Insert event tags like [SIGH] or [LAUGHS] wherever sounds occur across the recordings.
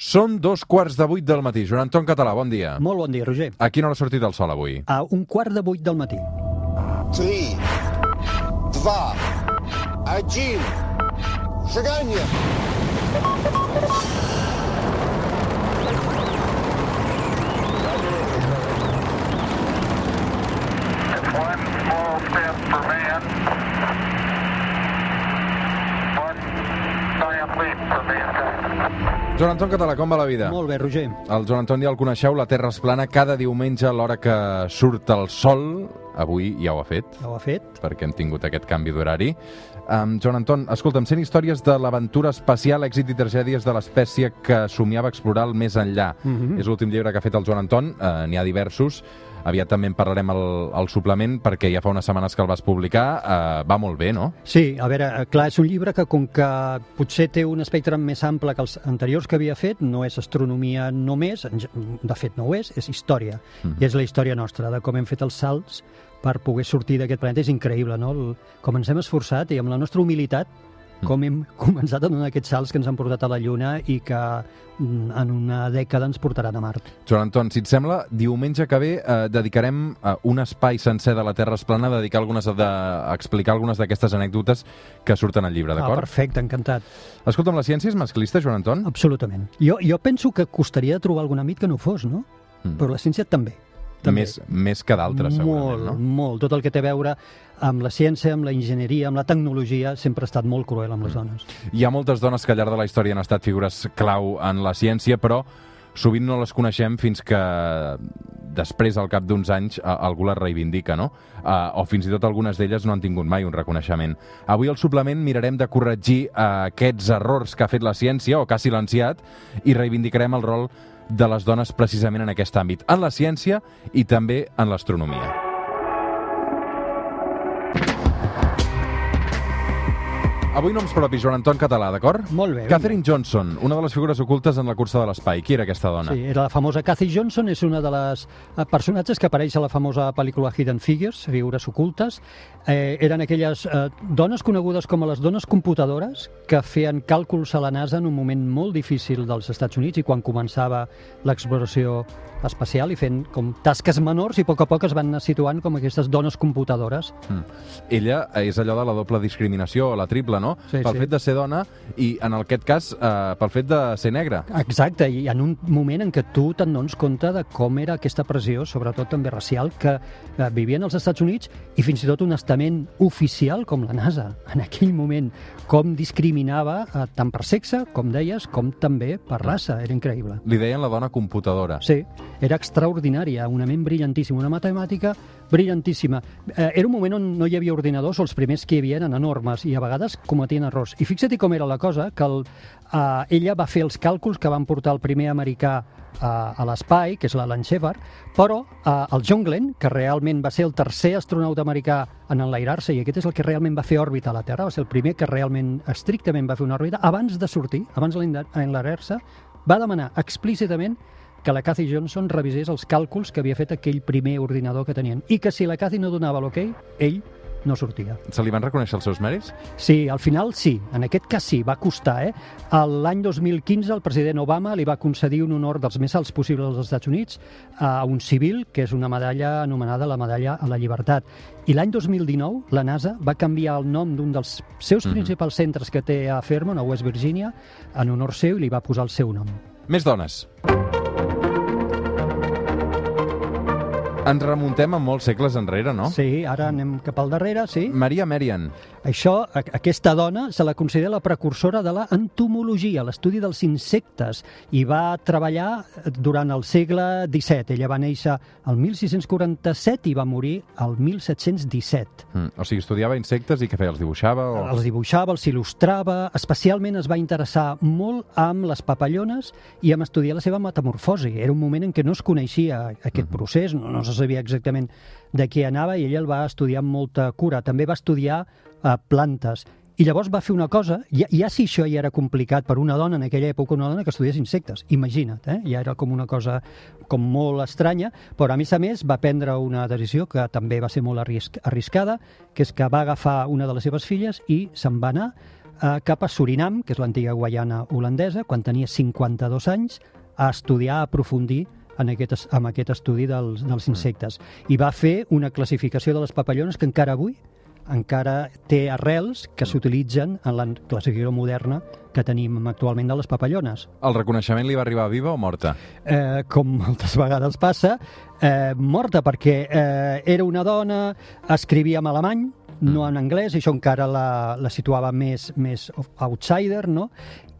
Són dos quarts de vuit del matí. Joan Anton Català, bon dia. Molt bon dia, Roger. A quina hora ha sortit el sol avui? A un quart de vuit del matí. 3, 2, 1, seganya! Thank you. Joan Anton Català, com va la vida? Molt bé, Roger. El Joan Anton ja el coneixeu, la Terra és plana cada diumenge a l'hora que surt el sol. Avui ja ho ha fet, Ja ho ha fet. perquè hem tingut aquest canvi d'horari. Um, Joan Anton, escolta'm, 100 històries de l'aventura espacial, èxit i tragèdies de l'espècie que somiava explorar el més enllà. Mhm. És l'últim llibre que ha fet el Joan Anton, uh, n'hi ha diversos. Aviat també en parlarem al, al suplement, perquè ja fa unes setmanes que el vas publicar. Uh, va molt bé, no? Sí, a veure, eh, clar, és un llibre que com que potser té un espectre més ample que els anteriors que havia fet, no és astronomia només, de fet no ho és, és història. Mhm. I és la història nostra, de com hem fet els salts per poder sortir d'aquest planeta. És increïble, no? El, com ens hem esforçat i amb la nostra humilitat com hem començat a donar aquests salts que ens han portat a la Lluna i que mm, en una dècada ens portaran a Mart. Joan Anton, si et sembla, diumenge que ve eh, dedicarem eh, un espai sencer de la Terra es plana a dedicar algunes a, de, a explicar algunes d'aquestes anècdotes que surten al llibre, Ah, d'acord? perfecte, encantat. Escolta'm, la ciència és masclista, Joan Anton? Absolutament. Jo, jo penso que costaria trobar algun amic que no fos, no? Mm. Però la ciència també. També. Més, més que d'altres, segurament, molt, no? molt. Tot el que té a veure amb la ciència, amb la enginyeria, amb la tecnologia, sempre ha estat molt cruel Mm. amb les dones. Hi ha moltes dones que al llarg de la història han estat figures clau en la ciència, però sovint no les coneixem fins que després, al cap d'uns anys, algú les reivindica, no? Uh, o fins i tot algunes d'elles no han tingut mai un reconeixement. Avui al suplement mirarem de corregir uh, aquests errors que ha fet la ciència, o que ha silenciat, i reivindicarem el rol de les dones precisament en aquest àmbit, en la ciència i també en l'astronomia. Avui noms propis, Joan Anton Català, d'acord? Molt bé, vinga. Catherine Johnson, una de les figures ocultes en la cursa de l'espai. Qui era aquesta dona? Sí, era la famosa Kathy Johnson, és una de les eh, personatges que apareix a la famosa pel·lícula Hidden Figures, figures ocultes. Eh, eren aquelles eh, dones conegudes com a les dones computadores que feien càlculs a la NASA en un moment molt difícil dels Estats Units i quan començava l'exploració espacial i fent com tasques menors i a poc a poc es van anar situant com aquestes dones computadores. Mm. Ella és allò de la doble discriminació, la triple, no? Sí, pel sí. fet de ser dona i, en aquest cas, eh, pel fet de ser negra. Exacte, i en un moment en què tu te'n dones compte de com era aquesta pressió, sobretot també racial, que eh, vivien als Estats Units i fins i tot un estament oficial com la NASA, en aquell moment, com discriminava eh, tant per sexe, com deies, com també per raça. Era increïble. Li deien la dona computadora. Sí, era extraordinària, una ment brillantíssima, una matemàtica brillantíssima. Eh, era un moment on no hi havia ordinadors, els primers que hi havia eren enormes, i a vegades cometien errors. I fixa't com era la cosa, que el, eh, ella va fer els càlculs que van portar el primer americà eh, a l'espai, que és l'Alan Shepard, però eh, el John Glenn, que realment va ser el tercer astronauta americà en enlairar-se, i aquest és el que realment va fer òrbita a la Terra, va ser el primer que realment estrictament va fer una òrbita, abans de sortir, abans d'enlairar-se, va demanar explícitament que la Cathy Johnson revisés els càlculs que havia fet aquell primer ordinador que tenien i que si la Cathy no donava l'ok, ell no sortia. Se li van reconèixer els seus mèrits? Sí, al final sí, en aquest cas sí, va costar. Eh? L'any 2015 el president Obama li va concedir un honor dels més alts possibles als Estats Units a un civil, que és una medalla anomenada la medalla a la llibertat. I l'any 2019 la NASA va canviar el nom d'un dels seus Mhm. principals centres que té a Fairmont, a West Virginia, en honor seu i li va posar el seu nom. Més dones. Ens remuntem a molts segles enrere, no? Sí, ara anem cap al darrere, sí. Maria Merian. Això, aquesta dona se la considera la precursora de la entomologia, l'estudi dels insectes, i va treballar durant el segle XVII. Ella va néixer el 1647 i va morir el 1717. Mm. O sigui, estudiava insectes i què feia? Els dibuixava? O... Els dibuixava, els il·lustrava, especialment es va interessar molt amb les papallones i amb estudiar la seva metamorfosi. Era un moment en què no es coneixia aquest procés, no, no se sabia exactament de què anava i ella el va estudiar amb molta cura. També va estudiar eh, plantes. I llavors va fer una cosa, ja, ja si això ja era complicat per una dona en aquella època, una dona que estudiés insectes, imagina't, eh? ja era com una cosa com molt estranya, però a més a més va prendre una decisió que també va ser molt arrisc arriscada, que és que va agafar una de les seves filles i se'n va anar eh, cap a Surinam, que és l'antiga Guaiana holandesa, quan tenia 52 anys, a estudiar, a aprofundir en aquest, es- amb aquest estudi dels, dels insectes. I va fer una classificació de les papallones que encara avui encara té arrels que s'utilitzen en la classificació moderna que tenim actualment de les papallones. El reconeixement li va arribar viva o morta? Eh, com moltes vegades passa, eh, morta perquè eh, era una dona, escrivia en alemany, no en anglès, i això encara la, la situava més, més outsider, no?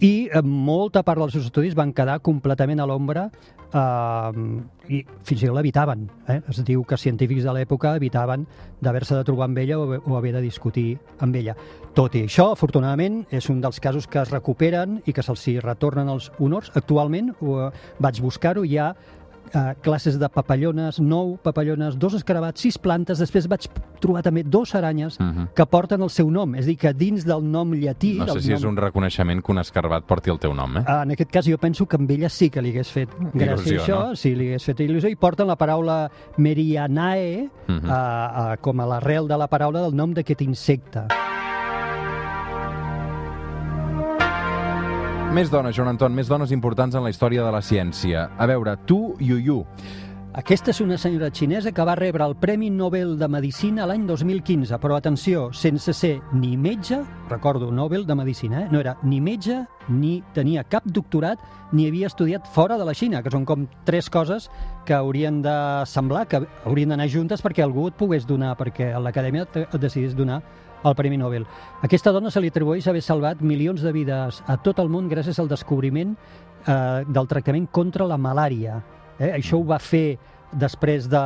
I eh, molta part dels seus estudis van quedar completament a l'ombra eh, i fins i tot l'evitaven. Eh? Es diu que científics de l'època evitaven d'haver-se de trobar amb ella o, o haver de discutir amb ella. Tot i això, afortunadament, és un dels casos que es recuperen i que se'ls retornen els honors. Actualment, ho, vaig buscar-ho, hi ha eh, classes de papallones, nou papallones, dos escarabats, sis plantes, després vaig trobar també dos aranyes Mhm. que porten el seu nom, és a dir, que dins del nom llatí... No sé si és nom... un reconeixement que un escarbat porti el teu nom, eh? En aquest cas jo penso que amb ella sí que li hagués fet gràcia Il·lusió, això, no? sí, li hagués fet il·lusió, i porten la paraula merianae Mhm. a, a, com a l'arrel de la paraula del nom d'aquest insecte. Més dones, Joan Anton, més dones importants en la història de la ciència. A veure, tu, Yu Yu. Aquesta és una senyora xinesa que va rebre el Premi Nobel de Medicina l'any 2015, però atenció, sense ser ni metge, recordo, Nobel de Medicina, eh? no era ni metge, ni tenia cap doctorat, ni havia estudiat fora de la Xina, que són com tres coses que haurien de semblar, que haurien d'anar juntes perquè algú et pogués donar, perquè l'acadèmia et decidís donar el Premi Nobel. Aquesta dona se li atribueix haver salvat milions de vides a tot el món gràcies al descobriment eh, del tractament contra la malària. Eh? Això ho va fer després de,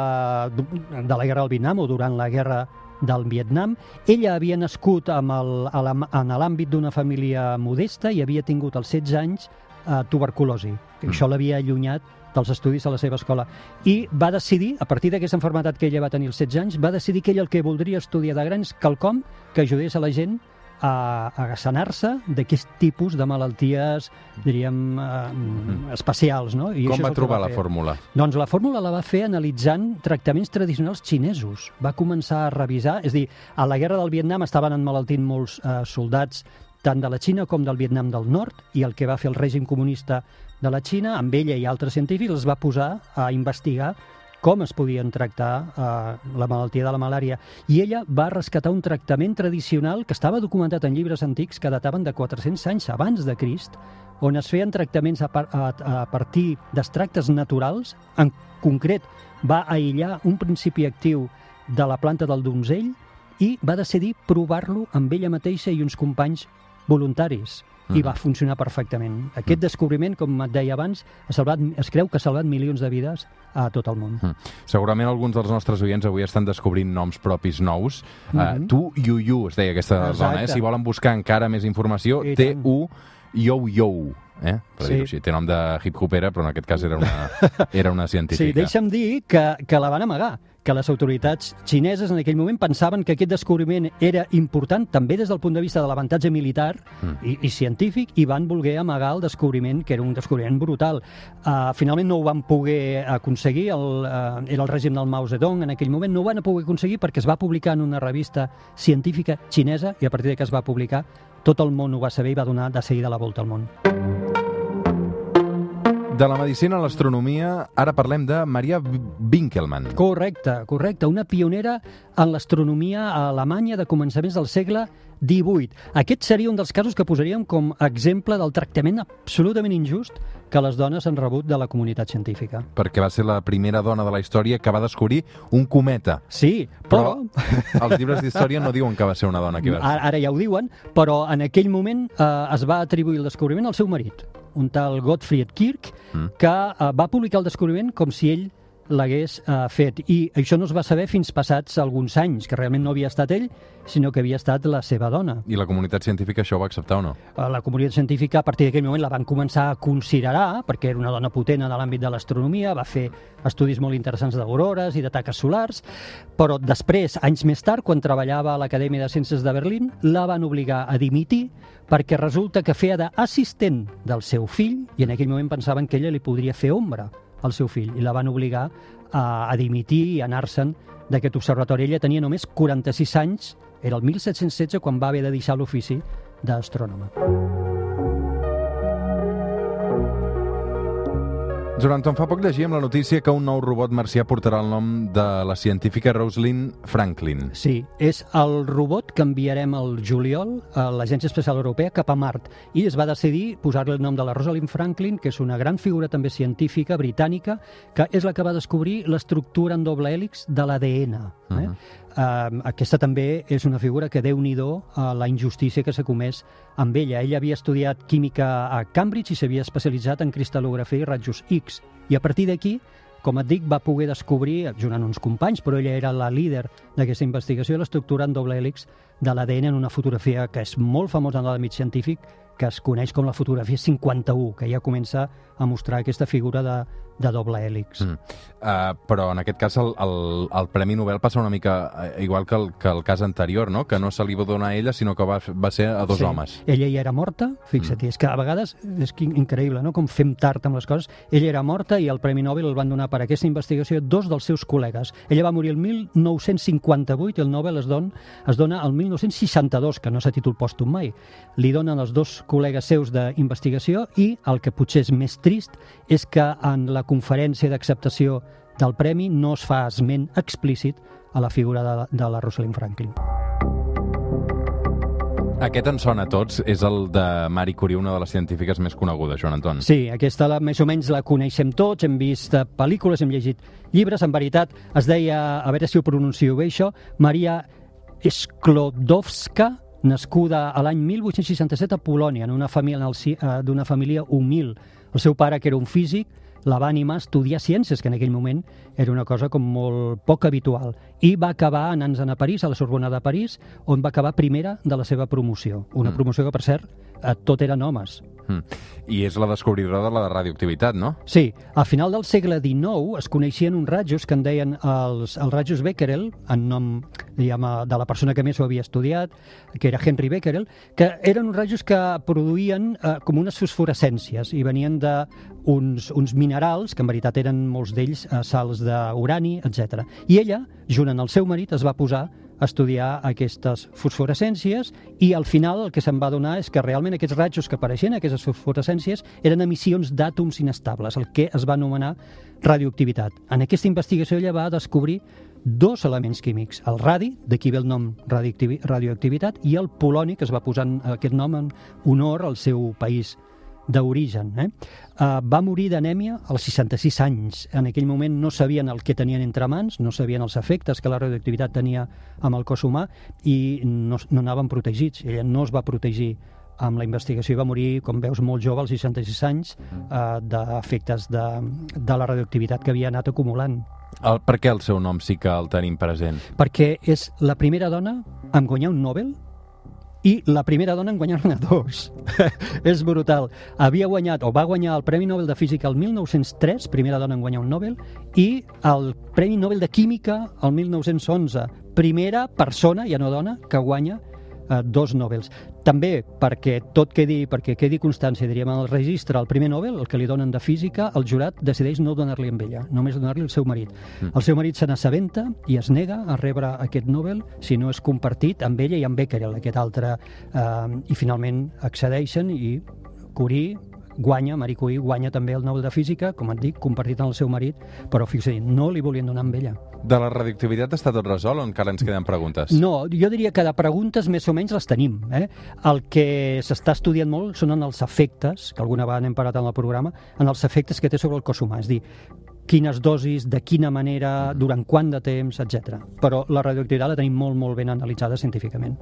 de la guerra del Vietnam o durant la guerra del Vietnam. Ella havia nascut amb el, en l'àmbit d'una família modesta i havia tingut als 16 anys eh, tuberculosi. Mm. Això l'havia allunyat dels estudis a la seva escola. I va decidir, a partir d'aquesta malaltia que ella va tenir als 16 anys, va decidir que ella el que voldria estudiar de grans quelcom que ajudés a la gent a, a sanar-se d'aquest tipus de malalties, diríem, eh, especials. No? I Com va trobar la fer. fórmula? Doncs la fórmula la va fer analitzant tractaments tradicionals xinesos. Va començar a revisar, és a dir, a la guerra del Vietnam estaven emmalaltint molts eh, soldats tant de la Xina com del Vietnam del Nord, i el que va fer el règim comunista de la Xina, amb ella i altres científics, els va posar a investigar com es podien tractar eh, la malaltia de la malària. I ella va rescatar un tractament tradicional que estava documentat en llibres antics que dataven de 400 anys abans de Crist, on es feien tractaments a, par a, a partir d'extractes naturals. En concret, va aïllar un principi actiu de la planta del donzell i va decidir provar-lo amb ella mateixa i uns companys voluntaris i va funcionar perfectament. Aquest descobriment, com et deia abans, ha salvat, es creu que ha salvat milions de vides a tot el món. Mm. Segurament alguns dels nostres oients avui estan descobrint noms propis nous. Mm -hmm. uh, tu, Yu Yu, es deia aquesta. Exacte. dona, eh? Si volen buscar encara més informació. T-U, Yo Yo, eh? Per Sí. així. Té nom de hip-hopera, però en aquest cas era una, [LAUGHS] era una científica. Sí, deixa'm dir que, que la van amagar, que les autoritats xineses en aquell moment pensaven que aquest descobriment era important també des del punt de vista de l'avantatge militar Mm. i, i científic i van voler amagar el descobriment, que era un descobriment brutal. Uh, finalment no ho van poder aconseguir, el, uh, era el règim del Mao Zedong en aquell moment, no ho van poder aconseguir perquè es va publicar en una revista científica xinesa i a partir de que es va publicar tot el món ho va saber i va donar de seguida la volta al món. De la medicina a l'astronomia, ara parlem de Maria Winkelmann. Correcte, correcte. Una pionera en l'astronomia a Alemanya de començaments del segle XVIII. Aquest seria un dels casos que posaríem com a exemple del tractament absolutament injust que les dones han rebut de la comunitat científica. perquè va ser la primera dona de la història que va descobrir un cometa. Sí, Però però... els llibres d'història no diuen que va ser una dona qui va ser. Ara, ara ja ho diuen, però en aquell moment eh, es va atribuir el descobriment al seu marit, un tal Gottfried Kirch, Mm. que eh, va publicar el descobriment com si ell l'hagués eh, fet. I això no es va saber fins passats alguns anys, que realment no havia estat ell, sinó que havia estat la seva dona. I la comunitat científica això ho va acceptar o no? Eh, La comunitat científica a partir d'aquell moment la van començar a considerar, perquè era una dona potent en l'àmbit de l'astronomia, va fer estudis molt interessants d'aurores i de taques solars, però després, anys més tard, quan treballava a l'Acadèmia de Ciències de Berlín, la van obligar a dimitir perquè resulta que feia d'assistent del seu fill i en aquell moment pensaven que ella li podria fer ombra al seu fill i la van obligar a, a dimitir i anar-se'n d'aquest observatori. Ella tenia només 46 anys, era el 1716 quan va haver de deixar l'ofici d'astrònoma. Joan fa poc llegíem la notícia que un nou robot marcià portarà el nom de la científica Rosalind Franklin. Sí, és el robot que enviarem al juliol a l'Agència Espacial Europea cap a Mart i es va decidir posar-li el nom de la Rosalind Franklin, que és una gran figura també científica britànica, que és la que va descobrir l'estructura en doble hèlix de l'ADN. Eh? Uh -huh. Uh, aquesta també és una figura que déu nhi a la injustícia que s'ha comès amb ella. Ella havia estudiat química a Cambridge i s'havia especialitzat en cristal·lografia i rajos X. I a partir d'aquí, com et dic, va poder descobrir, junt amb uns companys, però ella era la líder d'aquesta investigació, l'estructura en doble hèlix de l'ADN en una fotografia que és molt famosa en l'àmbit científic, que es coneix com la fotografia 51, que ja comença a mostrar aquesta figura de, de doble hèlix. Mm. Uh, però en aquest cas el, el, el Premi Nobel passa una mica eh, igual que el, que el cas anterior, no? que no se li va donar a ella, sinó que va, va ser a dos sí. homes. Ella ja era morta, fixa't, mm. és que a vegades és que increïble, no? com fem tard amb les coses. Ella era morta i el Premi Nobel el van donar per aquesta investigació dos dels seus col·legues. Ella va morir el 1958 i el Nobel es, don, es dona el 1962, que no s'ha títol pòstum mai. Li donen els dos col·legues seus d'investigació i el que potser és més trist és que en la conferència d'acceptació del premi no es fa esment explícit a la figura de, de la Rosalind Franklin. Aquest en sona a tots, és el de Marie Curie, una de les científiques més conegudes, Joan Anton. Sí, aquesta la, més o menys la coneixem tots, hem vist pel·lícules, hem llegit llibres, en veritat es deia, a veure si ho pronuncio bé això, Maria Sklodowska, nascuda a l'any 1867 a Polònia, en una família eh, d'una família humil. El seu pare, que era un físic, la va animar a estudiar ciències, que en aquell moment era una cosa com molt poc habitual. I va acabar anant a París, a la Sorbona de París, on va acabar primera de la seva promoció. Una mm. promoció que, per cert, eh, tot eren homes. Mm. I és la descobridora de la radioactivitat, no? Sí. A final del segle XIX es coneixien uns rajos que en deien els, els rajos Becquerel, en nom diguem, de la persona que més ho havia estudiat, que era Henry Becquerel, que eren uns rajos que produïen eh, com unes fosforescències i venien de uns, minerals, que en veritat eren molts d'ells eh, sals d'urani, etc. I ella, junt amb el seu marit, es va posar estudiar aquestes fosforescències i al final el que se'n va donar és que realment aquests rajos que apareixen, aquestes fosforescències, eren emissions d'àtoms inestables, el que es va anomenar radioactivitat. En aquesta investigació ella va descobrir dos elements químics, el radi, d'aquí ve el nom radioactivitat, i el poloni, que es va posar aquest nom en honor al seu país d'origen. Eh? Uh, va morir d'anèmia als 66 anys. En aquell moment no sabien el que tenien entre mans, no sabien els efectes que la radioactivitat tenia amb el cos humà i no, no anaven protegits. Ella no es va protegir amb la investigació i va morir, com veus, molt jove, als 66 anys, uh, d'efectes de, de la radioactivitat que havia anat acumulant. El, per què el seu nom sí que el tenim present? Perquè és la primera dona en guanyar un Nobel i la primera dona en guanyar-ne dos. [LAUGHS] és brutal. Havia guanyat, o va guanyar el Premi Nobel de Física el 1903, primera dona en guanyar un Nobel, i el Premi Nobel de Química el 1911, primera persona, ja no dona, que guanya eh, dos Nobels. També perquè tot quedi, perquè quedi constància, diríem, en el registre, el primer Nobel, el que li donen de física, el jurat decideix no donar-li amb ella, només donar-li al seu marit. Mm. El seu marit se n'assabenta i es nega a rebre aquest Nobel si no és compartit amb ella i amb Becquerel, aquest altre, eh, i finalment accedeixen i Curie guanya, Marie Curie guanya també el Nobel de Física, com et dic, compartit amb el seu marit, però fixa't, no li volien donar amb ella. De la radioactivitat està tot resolt o encara ens queden preguntes? No, jo diria que de preguntes més o menys les tenim. Eh? El que s'està estudiant molt són en els efectes, que alguna vegada n'hem parat en el programa, en els efectes que té sobre el cos humà. És dir, quines dosis, de quina manera, durant quant de temps, etc. Però la radioactivitat la tenim molt, molt ben analitzada científicament.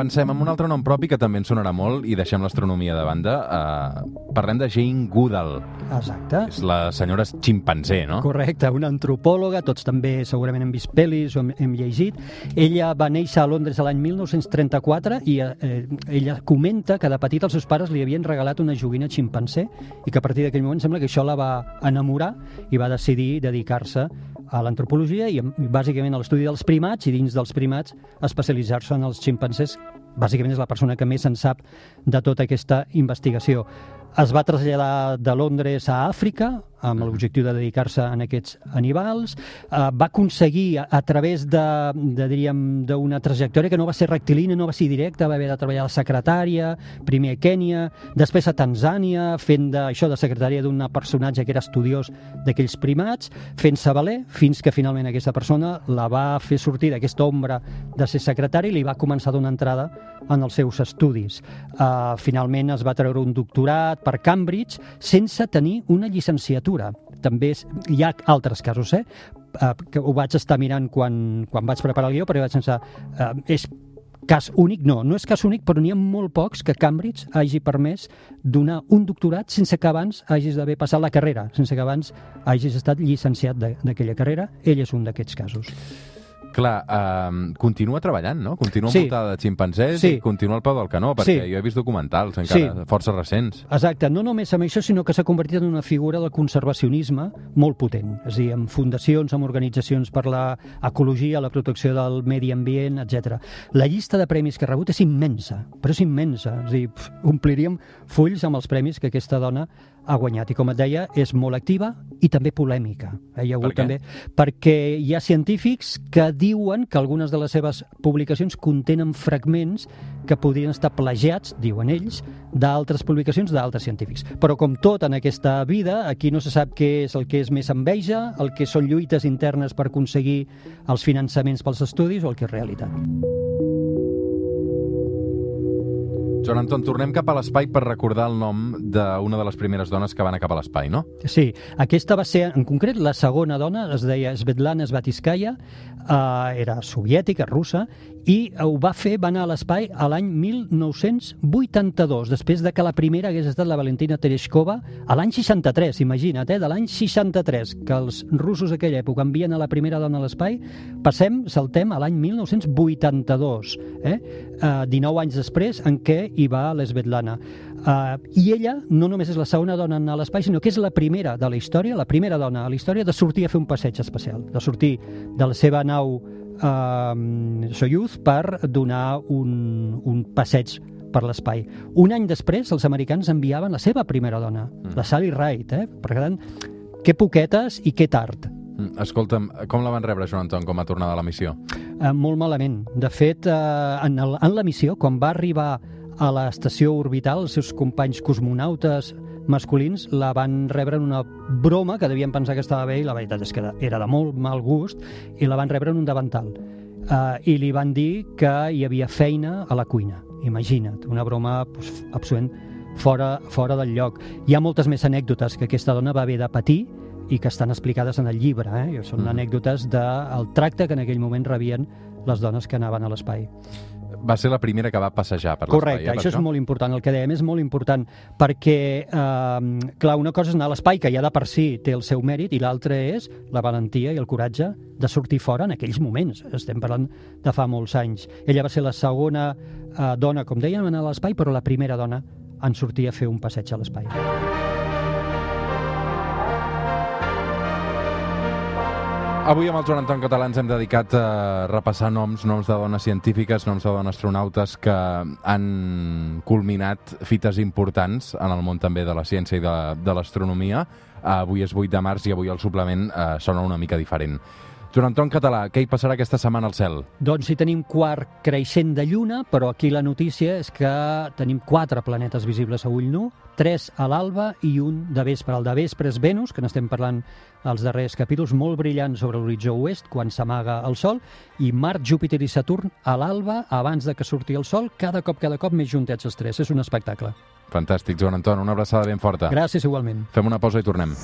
Avancem amb un altre nom propi que també ens sonarà molt i deixem l'astronomia de banda. Uh, parlem de Jane Goodall. Exacte. És la senyora ximpanzé, no? Correcte, una antropòloga, tots també segurament hem vist pel·lis o hem, hem llegit. Ella va néixer a Londres l'any 1934 i eh, ella comenta que de petit els seus pares li havien regalat una joguina ximpanzé i que a partir d'aquell moment sembla que això la va enamorar i va decidir dedicar-se a l'antropologia i bàsicament a l'estudi dels primats i dins dels primats especialitzar-se en els ximpancers. Bàsicament és la persona que més en sap de tota aquesta investigació. Es va traslladar de Londres a Àfrica, amb l'objectiu de dedicar-se a aquests animals. Uh, va aconseguir, a, a través de, de diríem, d'una trajectòria que no va ser rectilínia, no va ser directa, va haver de treballar a la secretària, primer a Kènia, després a Tanzània, fent de, això de secretària d'un personatge que era estudiós d'aquells primats, fent-se valer, fins que finalment aquesta persona la va fer sortir d'aquesta ombra de ser secretari i li va començar a donar entrada en els seus estudis. Uh, finalment es va treure un doctorat per Cambridge sense tenir una llicenciatura. També és, hi ha altres casos, eh? Uh, que ho vaig estar mirant quan, quan vaig preparar el guió, però vaig pensar, uh, és cas únic, no, no és cas únic, però n'hi ha molt pocs que Cambridge hagi permès donar un doctorat sense que abans hagis d'haver passat la carrera, sense que abans hagis estat llicenciat d'aquella carrera. Ell és un d'aquests casos. Clar, uh, continua treballant, no? Continua Sí. envoltada de ximpanzés Sí. i continua al peu del canó, perquè Sí. jo he vist documentals encara força recents. Exacte, no només amb això, sinó que s'ha convertit en una figura del conservacionisme molt potent. És a dir, amb fundacions, amb organitzacions per la ecologia, la protecció del medi ambient, etc. La llista de premis que ha rebut és immensa, però és immensa. És a dir, ompliríem fulls amb els premis que aquesta dona ha guanyat. I com et deia, és molt activa i també polèmica. Eh, Hi ha hagut Per què? també perquè hi ha científics que diuen que algunes de les seves publicacions contenen fragments que podrien estar plagiats, diuen ells, d'altres publicacions d'altres científics. Però com tot en aquesta vida, aquí no se sap què és el que és més enveja, el que són lluites internes per aconseguir els finançaments pels estudis o el que és realitat. Joan Anton, tornem cap a l'espai per recordar el nom d'una de les primeres dones que van anar cap a l'espai, no? Sí, aquesta va ser, en concret, la segona dona, es deia Svetlana Svatiskaya, eh, era soviètica, russa, i ho va fer, va anar a l'espai a l'any 1982, després de que la primera hagués estat la Valentina Tereshkova a l'any 63, imagina't, eh, de l'any 63, que els russos d'aquella època envien a la primera dona a l'espai, passem, saltem a l'any 1982, eh? eh, 19 anys després, en què hi va l'Svetlana. Uh, I ella no només és la segona dona a l'espai, sinó que és la primera de la història, la primera dona a la història de sortir a fer un passeig especial, de sortir de la seva nau uh, Soyuz per donar un, un passeig per l'espai. Un any després, els americans enviaven la seva primera dona, Mm. la Sally Ride, eh? Per tant, que poquetes i que tard. Mm, Escolta'm, com la van rebre, Joan Anton, com a tornada a la missió? Eh, molt malament. De fet, eh, en, el, en la missió, quan va arribar a l'estació orbital, els seus companys cosmonautes masculins la van rebre en una broma que devien pensar que estava bé i la veritat és que era de molt mal gust i la van rebre en un davantal. Uh, I li van dir que hi havia feina a la cuina. Imagina't, una broma pues, absolutament fora, fora del lloc. Hi ha moltes més anècdotes que aquesta dona va haver de patir i que estan explicades en el llibre. Eh? Són Mhm. anècdotes del tracte que en aquell moment rebien les dones que anaven a l'espai. Va ser la primera que va passejar per l'espai, Correcte, eh, per això és molt important, el que dèiem és molt important, perquè, eh, clar, una cosa és anar a l'espai, que ja de per si té el seu mèrit, i l'altra és la valentia i el coratge de sortir fora en aquells moments. Estem parlant de fa molts anys. Ella va ser la segona eh, dona, com dèiem, a l'espai, però la primera dona en sortir a fer un passeig a l'espai. Avui amb el Joan Anton Català ens hem dedicat a repassar noms, noms de dones científiques, noms de dones astronautes que han culminat fites importants en el món també de la ciència i de, de l'astronomia. Avui és 8 de març i avui el suplement eh, sona una mica diferent. Joan Anton Català, què hi passarà aquesta setmana al cel? Doncs si tenim quart creixent de lluna, però aquí la notícia és que tenim quatre planetes visibles a ull nu, tres a l'alba i un de vespre. El de vespre és Venus, que n'estem parlant als darrers capítols, molt brillant sobre l'horitzó oest quan s'amaga el Sol, i Mart, Júpiter i Saturn a l'alba, abans de que surti el Sol, cada cop, cada cop més juntets els tres. És un espectacle. Fantàstic, Joan Anton, una abraçada ben forta. Gràcies igualment. Fem una pausa i tornem.